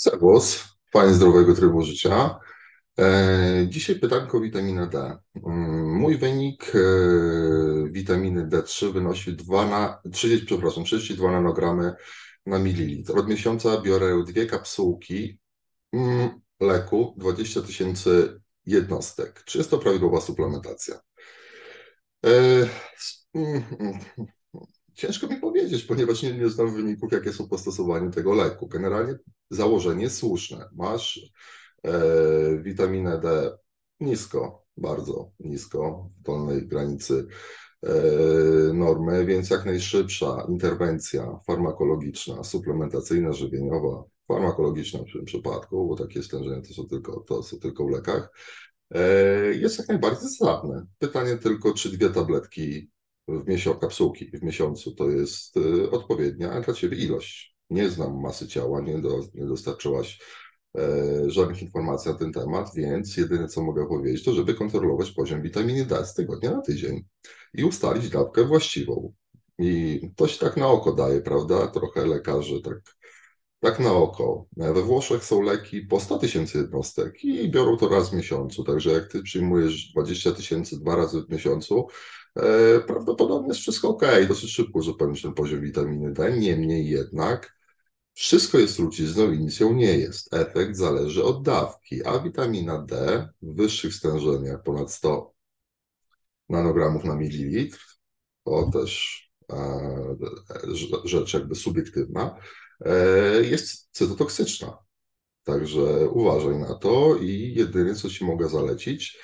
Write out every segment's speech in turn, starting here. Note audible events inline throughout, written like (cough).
Serwus, fajnie zdrowego trybu życia. E, dzisiaj pytanko witamina D. Mm, mój wynik e, witaminy D3 wynosi 2 na, 30, przepraszam, 32 nanogramy na mililitr. Od miesiąca biorę dwie kapsułki mm, leku, 20 tysięcy jednostek. Czy jest to prawidłowa suplementacja? Ciężko mi powiedzieć, ponieważ nie, nie znam wyników, jakie są po stosowaniu tego leku. Generalnie założenie słuszne. Masz e, witaminę D nisko, bardzo nisko, w dolnej granicy e, normy, więc jak najszybsza interwencja farmakologiczna, suplementacyjna, żywieniowa, farmakologiczna w tym przypadku, bo takie stężenia to są tylko, to są tylko w lekach, e, jest jak najbardziej zasadne. Pytanie tylko, czy dwie tabletki w miesiącu, kapsułki w miesiącu to jest y, odpowiednia dla Ciebie ilość. Nie znam masy ciała, nie, do, nie dostarczyłaś e, żadnych informacji na ten temat, więc jedyne co mogę powiedzieć, to żeby kontrolować poziom witaminy D z tygodnia na tydzień i ustalić dawkę właściwą. I to się tak na oko daje, prawda? Trochę lekarze tak, tak na oko. We Włoszech są leki po 100 tysięcy jednostek i biorą to raz w miesiącu. Także jak ty przyjmujesz 20 tysięcy dwa razy w miesiącu, prawdopodobnie jest wszystko ok, dosyć szybko uzupełnić ten poziom witaminy D, niemniej jednak wszystko jest trucizną i nic ją nie jest. Efekt zależy od dawki, a witamina D w wyższych stężeniach, ponad 100 nanogramów na mililitr, to też e, rzecz jakby subiektywna, e, jest cytotoksyczna. Także uważaj na to i jedyne, co Ci mogę zalecić,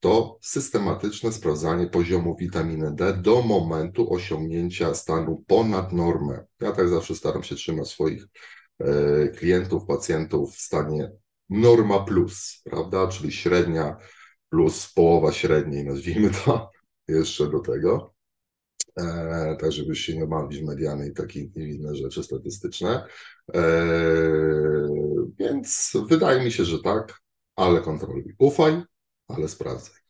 to systematyczne sprawdzanie poziomu witaminy D do momentu osiągnięcia stanu ponad normę. Ja tak zawsze staram się trzymać swoich e, klientów, pacjentów w stanie norma plus, prawda? Czyli średnia plus połowa średniej, nazwijmy to (laughs) jeszcze do tego. E, tak, żebyś się nie bawić mediany i takie inne rzeczy statystyczne. E, więc wydaje mi się, że tak, ale kontroluj. Ufaj, ale sprawdzaj.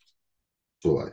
Słuchaj,